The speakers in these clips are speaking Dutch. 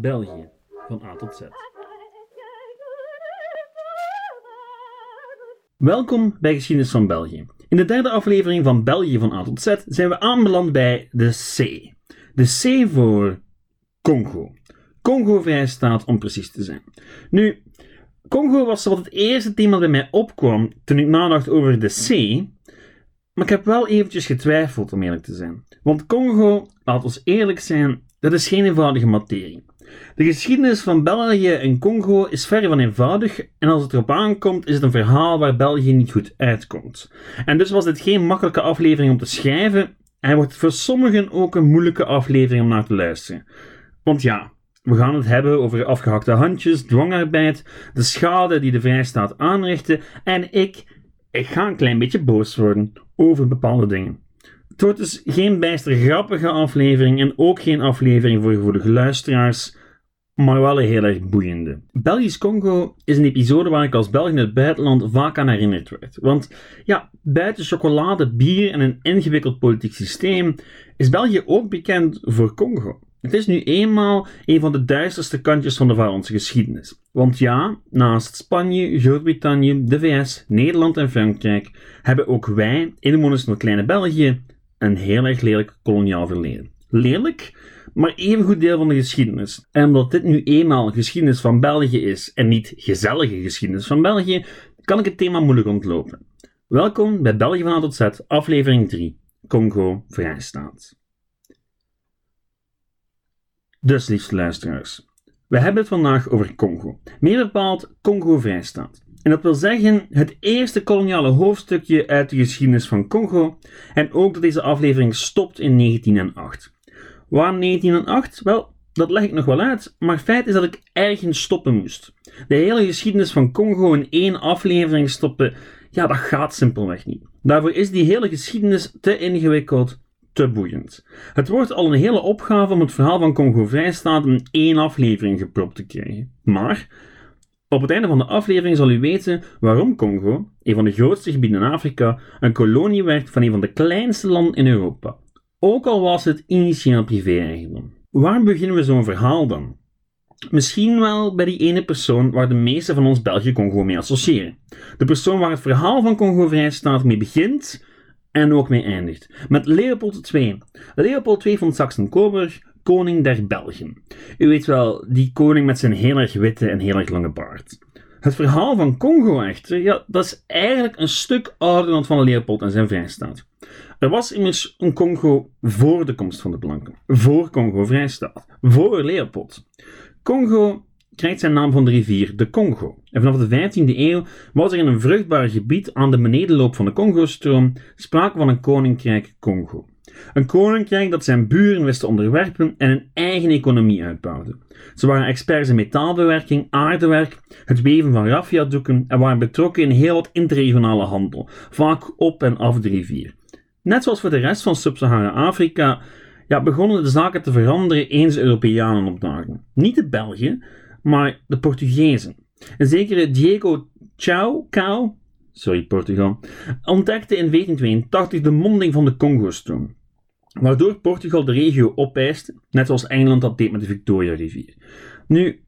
België, van A tot Z. Welkom bij Geschiedenis van België. In de derde aflevering van België van A tot Z zijn we aanbeland bij de C. De C voor Congo. Congo-vrijstaat om precies te zijn. Nu, Congo was wat het eerste thema dat bij mij opkwam toen ik nadacht over de C. Maar ik heb wel eventjes getwijfeld om eerlijk te zijn. Want Congo, laat ons eerlijk zijn, dat is geen eenvoudige materie. De geschiedenis van België en Congo is ver van eenvoudig en als het erop aankomt is het een verhaal waar België niet goed uitkomt. En dus was dit geen makkelijke aflevering om te schrijven en wordt voor sommigen ook een moeilijke aflevering om naar te luisteren. Want ja, we gaan het hebben over afgehakte handjes, dwangarbeid, de schade die de vrijstaat aanrichtte en ik, ik ga een klein beetje boos worden over bepaalde dingen. Het wordt dus geen bijster grappige aflevering en ook geen aflevering voor gevoelige luisteraars, maar wel een heel erg boeiende. Belgisch Congo is een episode waar ik als Belg in het buitenland vaak aan herinnerd werd. Want ja, buiten chocolade, bier en een ingewikkeld politiek systeem is België ook bekend voor Congo. Het is nu eenmaal een van de duisterste kantjes van de Varonse geschiedenis. Want ja, naast Spanje, Groot-Brittannië, de VS, Nederland en Frankrijk hebben ook wij, inwoners van het kleine België, een heel erg lelijk koloniaal verleden. Lelijk, maar even goed deel van de geschiedenis. En omdat dit nu eenmaal geschiedenis van België is en niet gezellige geschiedenis van België, kan ik het thema moeilijk ontlopen. Welkom bij België van A tot Z, aflevering 3, Congo Vrijstaat. Dus, liefste luisteraars, we hebben het vandaag over Congo. Meer bepaald Congo-Vrijstaat. En dat wil zeggen het eerste koloniale hoofdstukje uit de geschiedenis van Congo en ook dat deze aflevering stopt in 1908. Waarom 1908? Wel, dat leg ik nog wel uit, maar feit is dat ik ergens stoppen moest. De hele geschiedenis van Congo in één aflevering stoppen, ja, dat gaat simpelweg niet. Daarvoor is die hele geschiedenis te ingewikkeld te boeiend. Het wordt al een hele opgave om het verhaal van Congo Vrijstaat in één aflevering gepropt te krijgen. Maar op het einde van de aflevering zal u weten waarom Congo, een van de grootste gebieden in Afrika, een kolonie werd van een van de kleinste landen in Europa. Ook al was het initieel privé-eigendom. Waar beginnen we zo'n verhaal dan? Misschien wel bij die ene persoon waar de meeste van ons België Congo mee associëren. De persoon waar het verhaal van Congo Vrijstaat mee begint en ook mee eindigt. Met Leopold II. Leopold II van Saxen-Coburg, koning der Belgen. U weet wel, die koning met zijn heel erg witte en heel erg lange baard. Het verhaal van Congo echter, ja, dat is eigenlijk een stuk ouder dan van Leopold en zijn vrijstaat. Er was immers een Congo voor de komst van de blanken. Voor Congo vrijstaat. Voor Leopold. Congo krijgt zijn naam van de rivier de Congo. En vanaf de 15e eeuw was er in een vruchtbaar gebied aan de benedenloop van de Congo-stroom sprake van een koninkrijk Congo. Een koninkrijk dat zijn buren wist te onderwerpen en een eigen economie uitbouwde. Ze waren experts in metaalbewerking, aardewerk, het weven van raffiadoeken en waren betrokken in heel wat interregionale handel, vaak op en af de rivier. Net zoals voor de rest van Sub-Sahara-Afrika ja, begonnen de zaken te veranderen eens Europeanen opdaagden. Niet de Belgen, maar de Portugezen. Een zekere Diego Chao, sorry Portugal, ontdekte in 1482 de monding van de Congo-stroom, waardoor Portugal de regio opeiste, net zoals Engeland dat deed met de Victoria-rivier. Nu,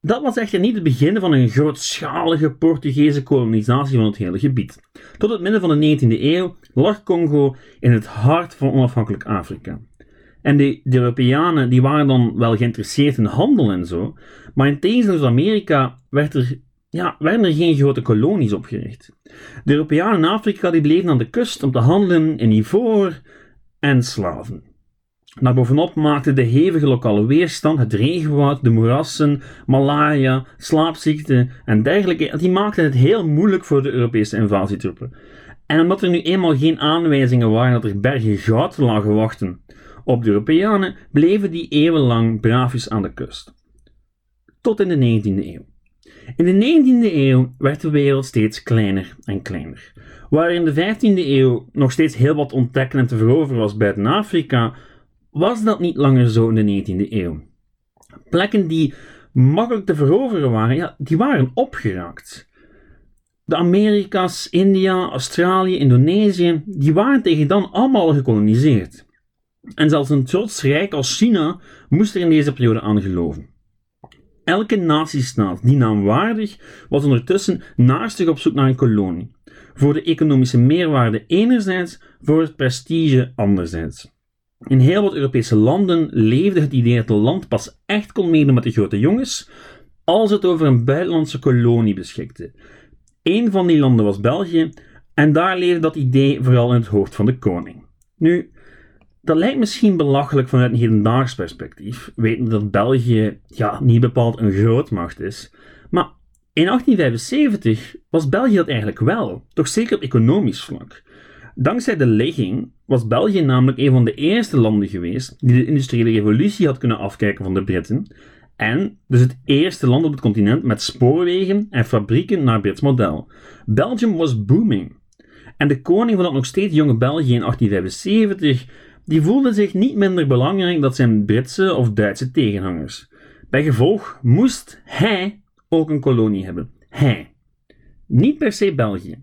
dat was echter niet het begin van een grootschalige Portugese kolonisatie van het hele gebied. Tot het midden van de 19e eeuw lag Congo in het hart van onafhankelijk Afrika. En de, Europeanen die waren dan wel geïnteresseerd in handel en zo, maar in tegenstelling tot Amerika werd er, ja, werden er geen grote kolonies opgericht. De Europeanen in Afrika die bleven aan de kust om te handelen in ivoor en slaven. Daarbovenop maakte de hevige lokale weerstand, het regenwoud, de moerassen, malaria, slaapziekten en dergelijke, die maakten het heel moeilijk voor de Europese invasietroepen. En omdat er nu eenmaal geen aanwijzingen waren dat er bergen goud lagen wachten op de Europeanen, bleven die eeuwenlang braafjes aan de kust. Tot in de 19e eeuw. In de 19e eeuw werd de wereld steeds kleiner en kleiner. Waar in de 15e eeuw nog steeds heel wat ontdekken en te veroveren was buiten Afrika, was dat niet langer zo in de 19e eeuw. Plekken die makkelijk te veroveren waren, ja, die waren opgeraakt. De Amerika's, India, Australië, Indonesië, die waren tegen dan allemaal gekoloniseerd. En zelfs een trots rijk als China moest er in deze periode aan geloven. Elke natiestaat die naamwaardig was ondertussen naastig op zoek naar een kolonie. Voor de economische meerwaarde enerzijds, voor het prestige anderzijds. In heel wat Europese landen leefde het idee dat het land pas echt kon meedoen met de grote jongens als het over een buitenlandse kolonie beschikte. Een van die landen was België en daar leefde dat idee vooral in het hoofd van de koning. Nu, dat lijkt misschien belachelijk vanuit een hedendaags perspectief, weten dat België ja, niet bepaald een grootmacht is. Maar in 1875 was België dat eigenlijk wel, toch zeker op economisch vlak. Dankzij de ligging was België namelijk een van de eerste landen geweest die de industriële revolutie had kunnen afkijken van de Britten. En dus het eerste land op het continent met spoorwegen en fabrieken naar Brits model. Belgium was booming. En de koning van dat nog steeds jonge België in 1875, die voelde zich niet minder belangrijk dan zijn Britse of Duitse tegenhangers. Bij gevolg moest hij ook een kolonie hebben. Hij. Niet per se België.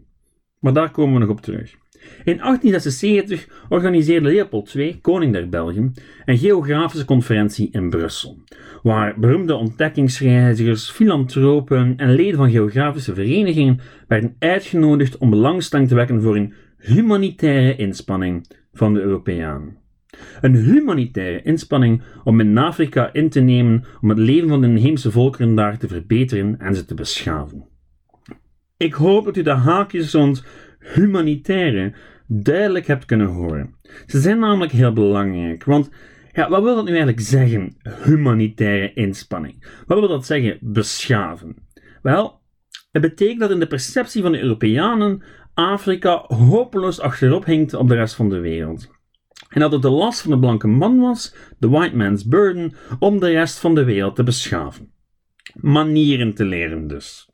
Maar daar komen we nog op terug. In 1876 organiseerde Leopold II, koning der Belgen, een geografische conferentie in Brussel, waar beroemde ontdekkingsreizigers, filantropen en leden van geografische verenigingen werden uitgenodigd om belangstelling te wekken voor een humanitaire inspanning van de Europeanen. Een humanitaire inspanning om in Afrika in te nemen om het leven van de inheemse volkeren daar te verbeteren en ze te beschaven. Ik hoop dat u de haakjes rond humanitaire duidelijk hebt kunnen horen. Ze zijn namelijk heel belangrijk, want ja, wat wil dat nu eigenlijk zeggen, humanitaire inspanning? Wat wil dat zeggen, beschaven? Wel, het betekent dat in de perceptie van de Europeanen Afrika hopeloos achterop hinkt op de rest van de wereld. En dat het de last van de blanke man was, de white man's burden, om de rest van de wereld te beschaven. Manieren te leren dus.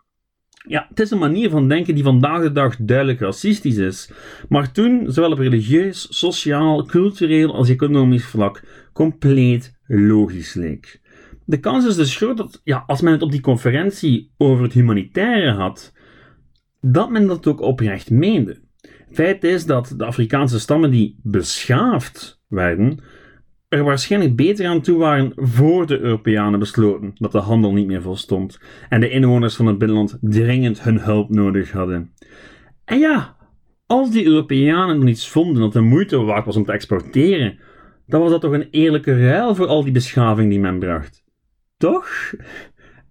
Ja, het is een manier van denken die vandaag de dag duidelijk racistisch is, maar toen, zowel op religieus, sociaal, cultureel als economisch vlak, compleet logisch leek. De kans is dus groot dat, ja, als men het op die conferentie over het humanitaire had, dat men dat ook oprecht meende. Feit is dat de Afrikaanse stammen die beschaafd werden, er waarschijnlijk beter aan toe waren voor de Europeanen besloten dat de handel niet meer volstond en de inwoners van het binnenland dringend hun hulp nodig hadden. En ja, als die Europeanen dan iets vonden dat de moeite waard was om te exporteren, dan was dat toch een eerlijke ruil voor al die beschaving die men bracht. Toch?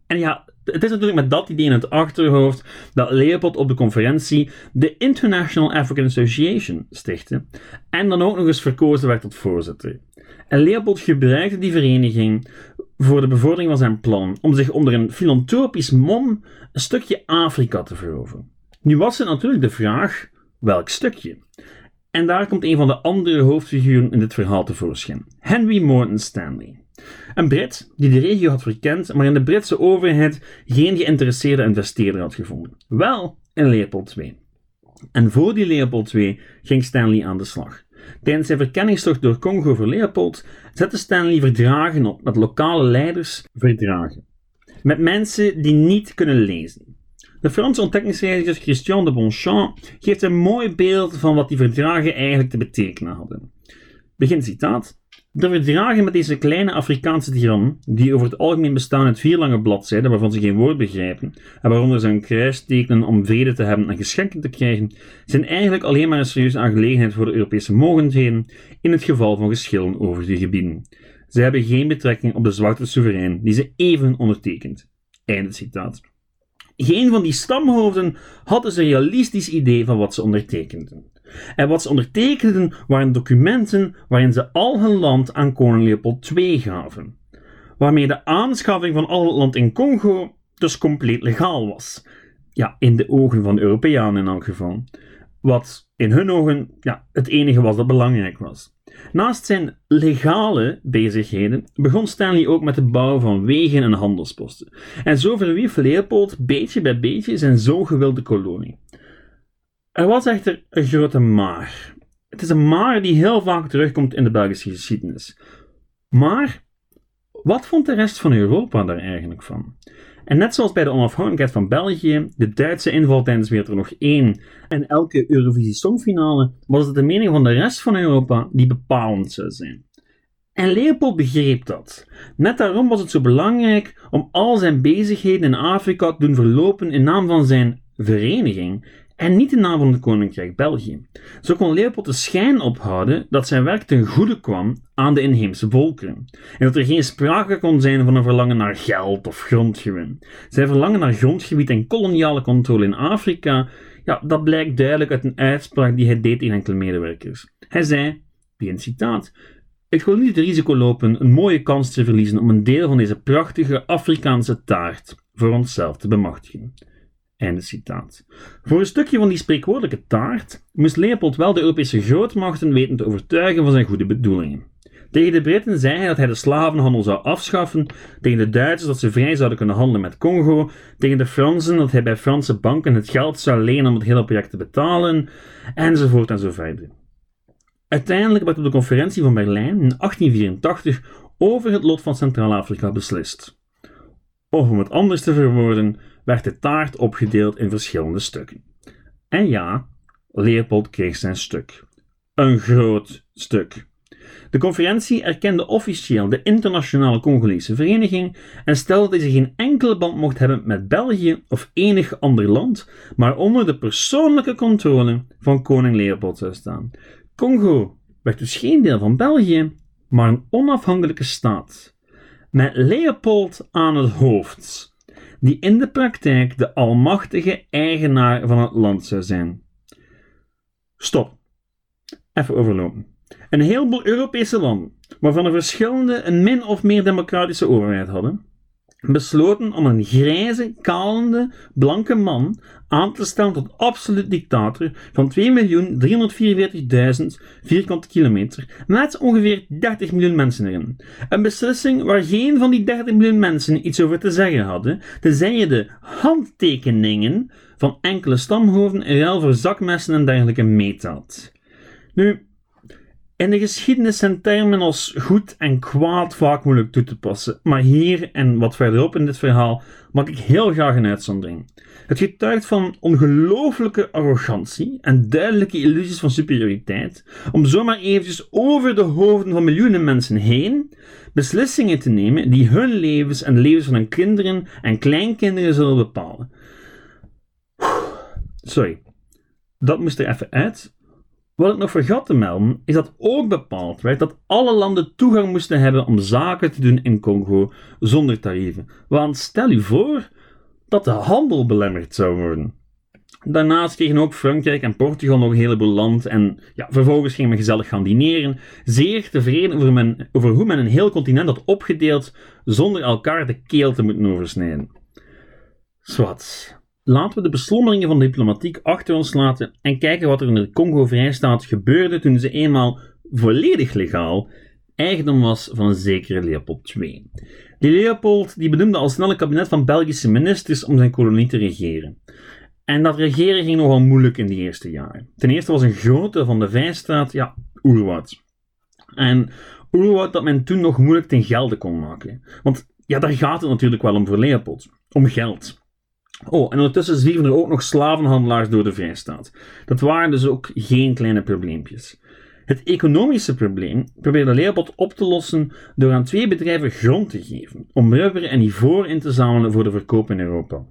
En ja, het is natuurlijk met dat idee in het achterhoofd dat Leopold op de conferentie de International African Association stichtte en dan ook nog eens verkozen werd tot voorzitter. En Leopold gebruikte die vereniging voor de bevordering van zijn plan om zich onder een filantropisch mom een stukje Afrika te veroveren. Nu was er natuurlijk de vraag: welk stukje? En daar komt een van de andere hoofdfiguren in dit verhaal tevoorschijn: Henry Morton Stanley. Een Brit die de regio had verkend, maar in de Britse overheid geen geïnteresseerde investeerder had gevonden. Wel in Leopold II. En voor die Leopold II ging Stanley aan de slag. Tijdens zijn verkenningstocht door Congo voor Leopold zette Stanley verdragen op met lokale leiders verdragen. Met mensen die niet kunnen lezen. De Franse ontdekkingsreiziger Christian de Bonchamp geeft een mooi beeld van wat die verdragen eigenlijk te betekenen hadden. Begin citaat. De verdragen met deze kleine Afrikaanse tiran, die over het algemeen bestaan uit vier lange bladzijden waarvan ze geen woord begrijpen, en waaronder ze een kruis tekenen om vrede te hebben en geschenken te krijgen, zijn eigenlijk alleen maar een serieuze aangelegenheid voor de Europese mogendheden in het geval van geschillen over die gebieden. Ze hebben geen betrekking op de zwarte soeverein die ze even ondertekent. Einde citaat. Geen van die stamhoofden had dus een realistisch idee van wat ze ondertekenden. En wat ze ondertekenden waren documenten waarin ze al hun land aan koning Leopold II gaven, waarmee de aanschaffing van al het land in Congo dus compleet legaal was. Ja, in de ogen van de Europeanen in elk geval. Wat in hun ogen ja, het enige was dat belangrijk was. Naast zijn legale bezigheden begon Stanley ook met de bouw van wegen en handelsposten. En zo verwierf Leopold beetje bij beetje zijn zo gewilde kolonie. Er was echter een grote maar. Het is een maar die heel vaak terugkomt in de Belgische geschiedenis. Maar wat vond de rest van Europa daar eigenlijk van? En net zoals bij de onafhankelijkheid van België, de Duitse inval tijdens Wereldoorlog 1 en elke Eurovisie Songfinale, was het de mening van de rest van Europa die bepalend zou zijn. En Leopold begreep dat. Net daarom was het zo belangrijk om al zijn bezigheden in Afrika te doen verlopen in naam van zijn vereniging en niet in naam van het Koninkrijk België. Zo kon Leopold de schijn ophouden dat zijn werk ten goede kwam aan de inheemse volkeren en dat er geen sprake kon zijn van een verlangen naar geld of grondgewin. Zijn verlangen naar grondgebied en koloniale controle in Afrika, ja, dat blijkt duidelijk uit een uitspraak die hij deed tegen enkele medewerkers. Hij zei, wie een citaat, ik wil niet het risico lopen een mooie kans te verliezen om een deel van deze prachtige Afrikaanse taart voor onszelf te bemachtigen. Einde citaat. Voor een stukje van die spreekwoordelijke taart moest Leopold wel de Europese grootmachten weten te overtuigen van zijn goede bedoelingen. Tegen de Britten zei hij dat hij de slavenhandel zou afschaffen, tegen de Duitsers dat ze vrij zouden kunnen handelen met Congo, tegen de Fransen dat hij bij Franse banken het geld zou lenen om het hele project te betalen, enzovoort en zo verder. Uiteindelijk werd op de conferentie van Berlijn in 1884 over het lot van Centraal-Afrika beslist. Of om het anders te verwoorden, werd de taart opgedeeld in verschillende stukken. En ja, Leopold kreeg zijn stuk. Een groot stuk. De conferentie erkende officieel de Internationale Congolese Vereniging en stelde dat deze geen enkele band mocht hebben met België of enig ander land, maar onder de persoonlijke controle van koning Leopold zou staan. Congo werd dus geen deel van België, maar een onafhankelijke staat. Met Leopold aan het hoofd, die in de praktijk de almachtige eigenaar van het land zou zijn. Stop. Even overlopen. Een heleboel Europese landen, waarvan er verschillende een min of meer democratische overheid hadden, besloten om een grijze, kalende, blanke man aan te stellen tot absoluut dictator van 2.344.000 vierkante kilometer met ongeveer 30 miljoen mensen erin. Een beslissing waar geen van die 30 miljoen mensen iets over te zeggen hadden, tenzij je de handtekeningen van enkele stamhoofden in ruil voor zakmessen en dergelijke meetelt. Nu, in de geschiedenis zijn termen als goed en kwaad vaak moeilijk toe te passen, maar hier en wat verderop in dit verhaal maak ik heel graag een uitzondering. Het getuigt van ongelooflijke arrogantie en duidelijke illusies van superioriteit om zomaar eventjes over de hoofden van miljoenen mensen heen beslissingen te nemen die hun levens en de levens van hun kinderen en kleinkinderen zullen bepalen. Sorry, dat moest er even uit. Wat ik nog vergat te melden, is dat ook bepaald werd dat alle landen toegang moesten hebben om zaken te doen in Congo zonder tarieven. Want stel u voor dat de handel belemmerd zou worden. Daarnaast kregen ook Frankrijk en Portugal nog een heleboel land en ja, vervolgens ging men gezellig gaan dineren, zeer tevreden over, men, over hoe men een heel continent had opgedeeld zonder elkaar de keel te moeten oversnijden. Zwat. Laten we de beslommeringen van de diplomatiek achter ons laten en kijken wat er in de Congo-Vrijstaat gebeurde toen ze eenmaal volledig legaal eigendom was van een zekere Leopold II. Die Leopold die benoemde al snel een kabinet van Belgische ministers om zijn kolonie te regeren. En dat regeren ging nogal moeilijk in de eerste jaren. Ten eerste was een grote van de Vrijstaat, ja, oerwoud. En oerwoud dat men toen nog moeilijk ten gelde kon maken. Want ja, daar gaat het natuurlijk wel om voor Leopold. Om geld. Oh, en ondertussen zwieven er ook nog slavenhandelaars door de Vrijstaat. Dat waren dus ook geen kleine probleempjes. Het economische probleem probeerde Leopold op te lossen door aan twee bedrijven grond te geven om rubber en ivoor in te zamelen voor de verkoop in Europa.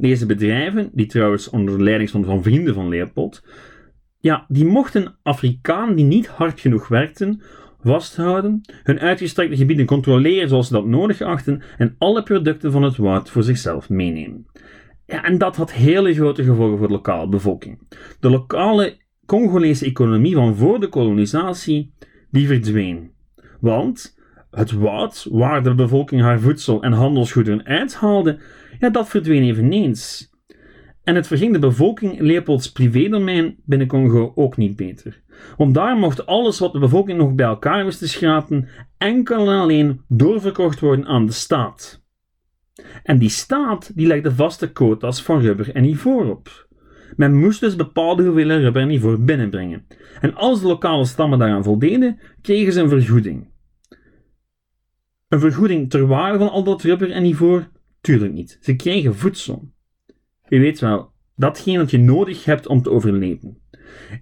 Deze bedrijven, die trouwens onder de leiding stonden van vrienden van Leopold, ja, die mochten Afrikaan die niet hard genoeg werkten vasthouden, hun uitgestrekte gebieden controleren zoals ze dat nodig achten en alle producten van het woud voor zichzelf meenemen. Ja, en dat had hele grote gevolgen voor de lokale bevolking. De lokale Congolese economie van voor de kolonisatie, die verdween. Want het woud, waar de bevolking haar voedsel en handelsgoederen uithaalde, ja, dat verdween eveneens. En het verging de bevolking Leopolds privédomein binnen Congo ook niet beter. Want daar mocht alles wat de bevolking nog bij elkaar wist te schrapen, enkel en alleen doorverkocht worden aan de staat. En die staat die legde vaste quota's van rubber en ivoor op. Men moest dus bepaalde hoeveelheden rubber en ivoor binnenbrengen. En als de lokale stammen daaraan voldeden, kregen ze een vergoeding. Een vergoeding ter waarde van al dat rubber en ivoor? Tuurlijk niet. Ze kregen voedsel. Je weet wel, datgene dat je nodig hebt om te overleven.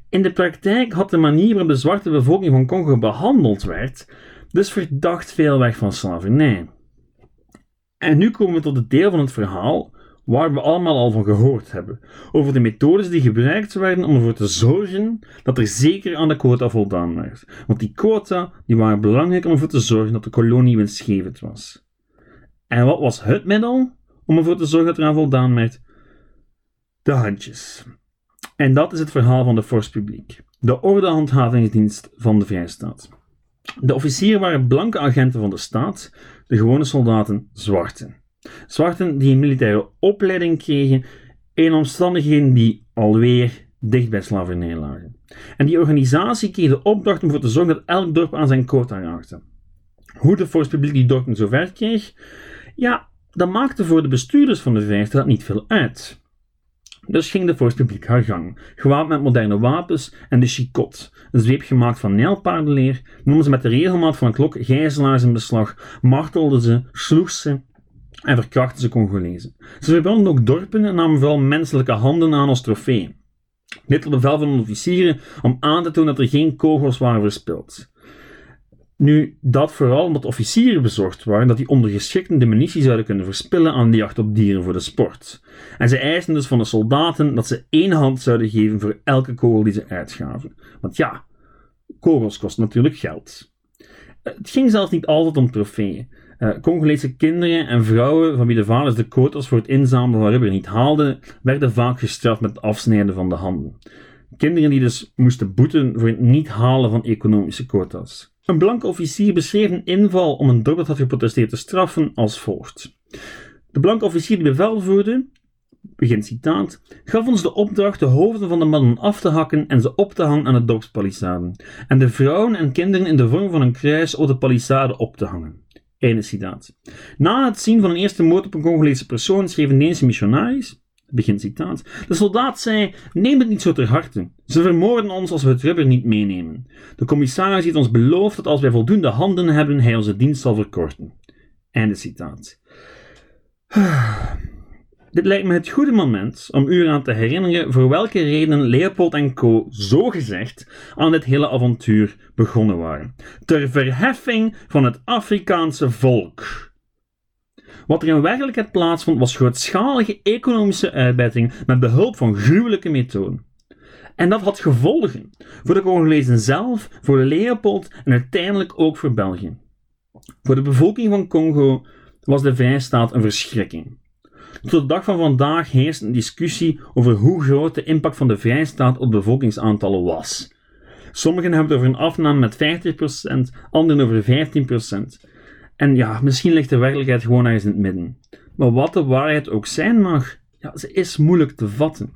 In de praktijk had de manier waarop de zwarte bevolking van Congo behandeld werd, dus verdacht veel weg van slavernij. En nu komen we tot het deel van het verhaal waar we allemaal al van gehoord hebben, over de methodes die gebruikt werden om ervoor te zorgen dat er zeker aan de quota voldaan werd. Want die quota die waren belangrijk om ervoor te zorgen dat de kolonie winstgevend was. En wat was het middel om ervoor te zorgen dat er aan voldaan werd? De handjes. En dat is het verhaal van de Force Publiek, de ordehandhavingsdienst van de Vrijstaat. De officieren waren blanke agenten van de staat, de gewone soldaten zwarte. Zwarten die een militaire opleiding kregen in omstandigheden die alweer dicht bij slavernij lagen. En die organisatie kreeg de opdracht om ervoor te zorgen dat elk dorp aan zijn quota raakte. Hoe de Force Publiek die dorpen zover kreeg, ja, dat maakte voor de bestuurders van de vijfde niet veel uit. Dus ging de Force Publiek haar gang, gewapend met moderne wapens en de chicot, een zweep gemaakt van nijlpaardenleer, noemden ze met de regelmaat van een klok gijzelaars in beslag, martelden ze, sloeg ze en verkrachten ze Congolezen. Ze verbrandden ook dorpen en namen vooral menselijke handen aan als trofee. Dit op bevel van de officieren om aan te tonen dat er geen kogels waren verspild. Nu, dat vooral omdat officieren bezorgd waren dat die ondergeschikten de munitie zouden kunnen verspillen aan de jacht op dieren voor de sport. En ze eisten dus van de soldaten dat ze één hand zouden geven voor elke kogel die ze uitgaven. Want ja, kogels kosten natuurlijk geld. Het ging zelfs niet altijd om trofeeën. Uh, Congolese kinderen en vrouwen van wie de vaders de quotas voor het inzamelen van rubber niet haalden, werden vaak gestraft met het afsnijden van de handen. Kinderen die dus moesten boeten voor het niet halen van economische quotas. Een blanke officier beschreef een inval om een dorp dat had geprotesteerd te straffen als volgt. De blanke officier die bevel voerde, begin citaat, gaf ons de opdracht de hoofden van de mannen af te hakken en ze op te hangen aan de dorpspalissaden, en de vrouwen en kinderen in de vorm van een kruis op de palissade op te hangen. Einde citaat. Na het zien van een eerste moord op een Congolese persoon schreven Deense missionaris, begin citaat, de soldaat zei, neem het niet zo ter harte. Ze vermoorden ons als we het rubber niet meenemen. De commissaris heeft ons beloofd dat als wij voldoende handen hebben, hij onze dienst zal verkorten. Einde citaat. Dit lijkt me het goede moment om u eraan te herinneren voor welke redenen Leopold en Co. zogezegd aan dit hele avontuur begonnen waren. Ter verheffing van het Afrikaanse volk. Wat er in werkelijkheid plaatsvond was grootschalige economische uitbuiting met behulp van gruwelijke methoden. En dat had gevolgen voor de Congolezen zelf, voor Leopold en uiteindelijk ook voor België. Voor de bevolking van Congo was de vrijstaat een verschrikking. Tot de dag van vandaag heerst een discussie over hoe groot de impact van de vrijstaat op bevolkingsaantallen was. Sommigen hebben het over een afname met 50%, anderen over 15%. En ja, misschien ligt de werkelijkheid gewoon ergens in het midden. Maar wat de waarheid ook zijn mag, ja, ze is moeilijk te vatten.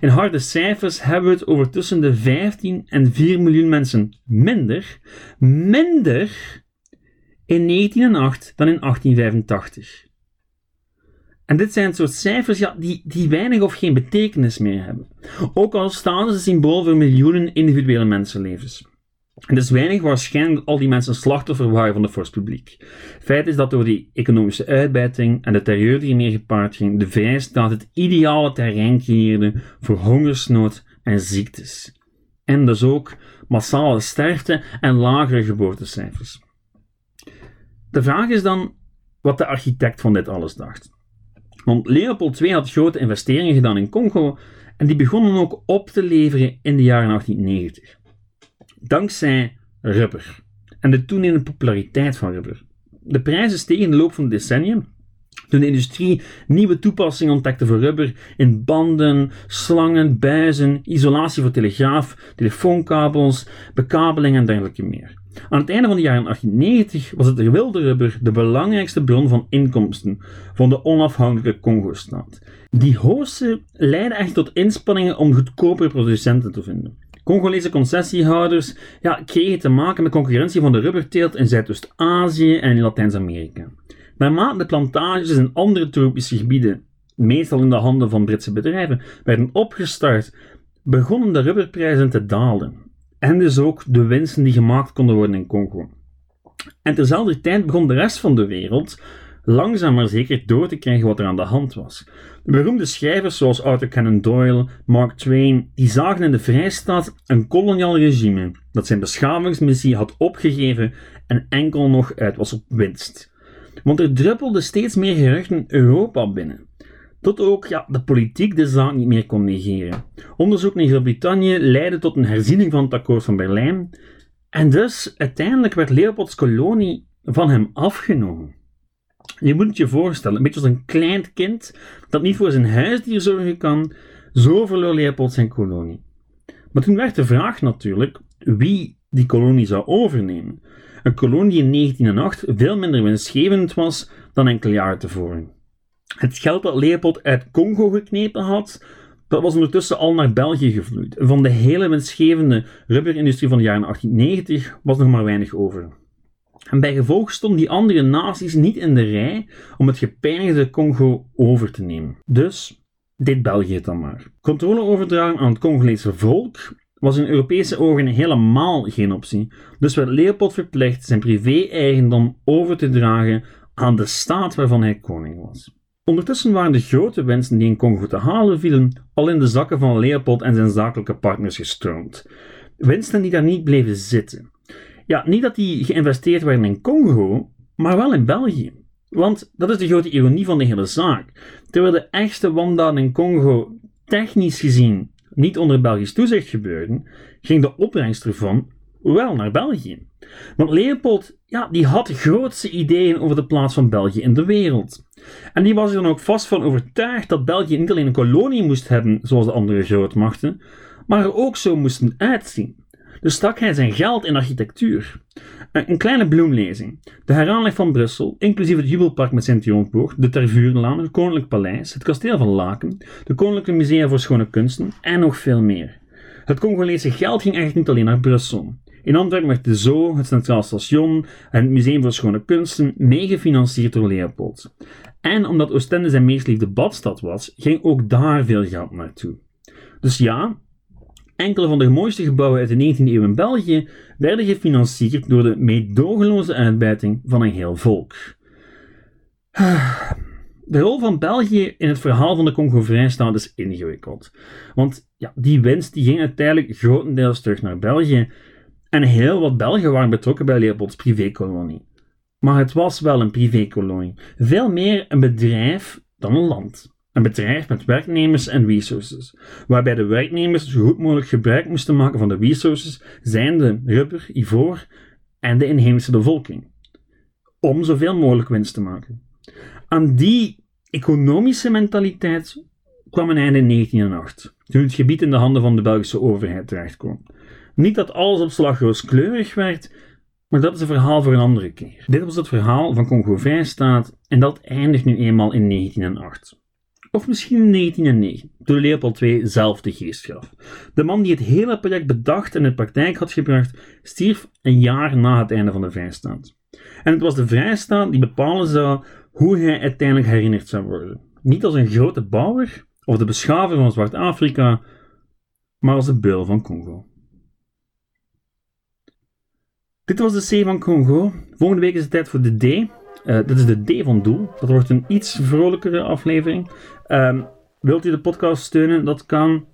In harde cijfers hebben we het over tussen de 15 en 4 miljoen mensen minder, minder in 1908 dan in 1885. En dit zijn soort cijfers ja, die, die weinig of geen betekenis meer hebben. Ook al staan ze symbool voor miljoenen individuele mensenlevens. Het is weinig waarschijnlijk dat al die mensen slachtoffer waren van de force publiek. Feit is dat door die economische uitbuiting en de terreur die ermee gepaard ging, de vrijstaat het ideale terrein creëerde voor hongersnood en ziektes. En dus ook massale sterfte en lagere geboortecijfers. De vraag is dan wat de architect van dit alles dacht. Want Leopold II had grote investeringen gedaan in Congo en die begonnen ook op te leveren in de jaren 1890. Dankzij rubber en de toenemende populariteit van rubber. De prijzen stegen in de loop van het decennium toen de industrie nieuwe toepassingen ontdekte voor rubber in banden, slangen, buizen, isolatie voor telegraaf, telefoonkabels, bekabeling en dergelijke meer. Aan het einde van de jaren 1890 was het gewilde rubber de belangrijkste bron van inkomsten van de onafhankelijke Congo-staat. Die hoogste leidde echt tot inspanningen om goedkopere producenten te vinden. Congolese concessiehouders ja, kregen te maken met concurrentie van de rubberteelt in Zuidoost-Azië en in Latijns-Amerika. Naarmate de plantages in andere tropische gebieden, meestal in de handen van Britse bedrijven, werden opgestart, begonnen de rubberprijzen te dalen. En dus ook de winsten die gemaakt konden worden in Congo. En terzelfde tijd begon de rest van de wereld langzaam maar zeker door te krijgen wat er aan de hand was. De beroemde schrijvers zoals Arthur Conan Doyle, Mark Twain, die zagen in de Vrijstaat een koloniaal regime dat zijn beschavingsmissie had opgegeven en enkel nog uit was op winst. Want er druppelde steeds meer geruchten Europa binnen. Tot ook ja, de politiek de zaak niet meer kon negeren. Onderzoek naar Groot-Brittannië leidde tot een herziening van het akkoord van Berlijn. En dus uiteindelijk werd Leopolds kolonie van hem afgenomen. Je moet het je voorstellen, een beetje als een klein kind dat niet voor zijn huisdier zorgen kan, zo verloor Leopold zijn kolonie. Maar toen werd de vraag natuurlijk wie die kolonie zou overnemen. Een kolonie in 1908 veel minder winstgevend was dan enkele jaren tevoren. Het geld dat Leopold uit Congo geknepen had, dat was ondertussen al naar België gevloeid. Van de hele winstgevende rubberindustrie van de jaren 1890 was nog maar weinig over. En bij gevolg stonden die andere naties niet in de rij om het gepijnigde Congo over te nemen. Dus deed België dan maar. Controle overdragen aan het Congolese volk was in Europese ogen helemaal geen optie. Dus werd Leopold verplicht zijn privé-eigendom over te dragen aan de staat waarvan hij koning was. Ondertussen waren de grote wensen die in Congo te halen vielen al in de zakken van Leopold en zijn zakelijke partners gestroomd. Winsten die daar niet bleven zitten. Ja, niet dat die geïnvesteerd werden in Congo, maar wel in België. Want dat is de grote ironie van de hele zaak. Terwijl de echte wandaden in Congo technisch gezien niet onder Belgisch toezicht gebeurden, ging de opbrengst ervan wel naar België. Want Leopold, ja, die had grootste ideeën over de plaats van België in de wereld. En die was er dan ook vast van overtuigd dat België niet alleen een kolonie moest hebben, zoals de andere grootmachten, maar er ook zo moesten uitzien. Dus stak hij zijn geld in architectuur. Een kleine bloemlezing. De heraanleg van Brussel, inclusief het Jubelpark met Sint-Joonsboog, de Tervurenlaan, het Koninklijk Paleis, het Kasteel van Laken, de Koninklijke Musea voor Schone Kunsten en nog veel meer. Het Congolese geld ging echt niet alleen naar Brussel. In Antwerpen werd de Zoo, het Centraal Station en het Museum voor Schone Kunsten meegefinancierd door Leopold. En omdat Oostende zijn meest liefde badstad was, ging ook daar veel geld naartoe. Dus ja, enkele van de mooiste gebouwen uit de 19e eeuw in België werden gefinancierd door de meedogenloze uitbuiting van een heel volk. De rol van België in het verhaal van de Congo-Vrijstaat is ingewikkeld. Want ja, die winst die ging uiteindelijk grotendeels terug naar België. En heel wat Belgen waren betrokken bij Leopolds privékolonie. Maar het was wel een privékolonie. Veel meer een bedrijf dan een land. Een bedrijf met werknemers en resources, waarbij de werknemers zo goed mogelijk gebruik moesten maken van de resources, zijnde rubber, ivoor en de inheemse bevolking, om zoveel mogelijk winst te maken. Aan die economische mentaliteit kwam een einde in 1908, toen het gebied in de handen van de Belgische overheid terecht kwam. Niet dat alles op slag rooskleurig werd, maar dat is een verhaal voor een andere keer. Dit was het verhaal van Congo-Vrijstaat en dat eindigt nu eenmaal in 1908. Of misschien in 1909, toen Leopold II zelf de geest gaf. De man die het hele project bedacht en in praktijk had gebracht, stierf een jaar na het einde van de Vrijstaat. En het was de Vrijstaat die bepalen zou hoe hij uiteindelijk herinnerd zou worden. Niet als een grote bouwer of de beschaver van Zwart-Afrika, maar als de beul van Congo. Dit was de C van Congo. Volgende week is het tijd voor de D. Uh, dit is de D van Doel. Dat wordt een iets vrolijkere aflevering. Um, wilt u de podcast steunen? Dat kan.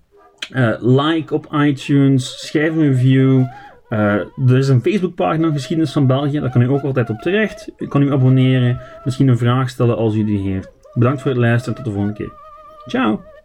Uh, like op iTunes, schrijf een review. Uh, er is een Facebookpagina Geschiedenis van België, daar kan u ook altijd op terecht. U kan u abonneren, misschien een vraag stellen als u die heeft. Bedankt voor het luisteren, tot de volgende keer. Ciao!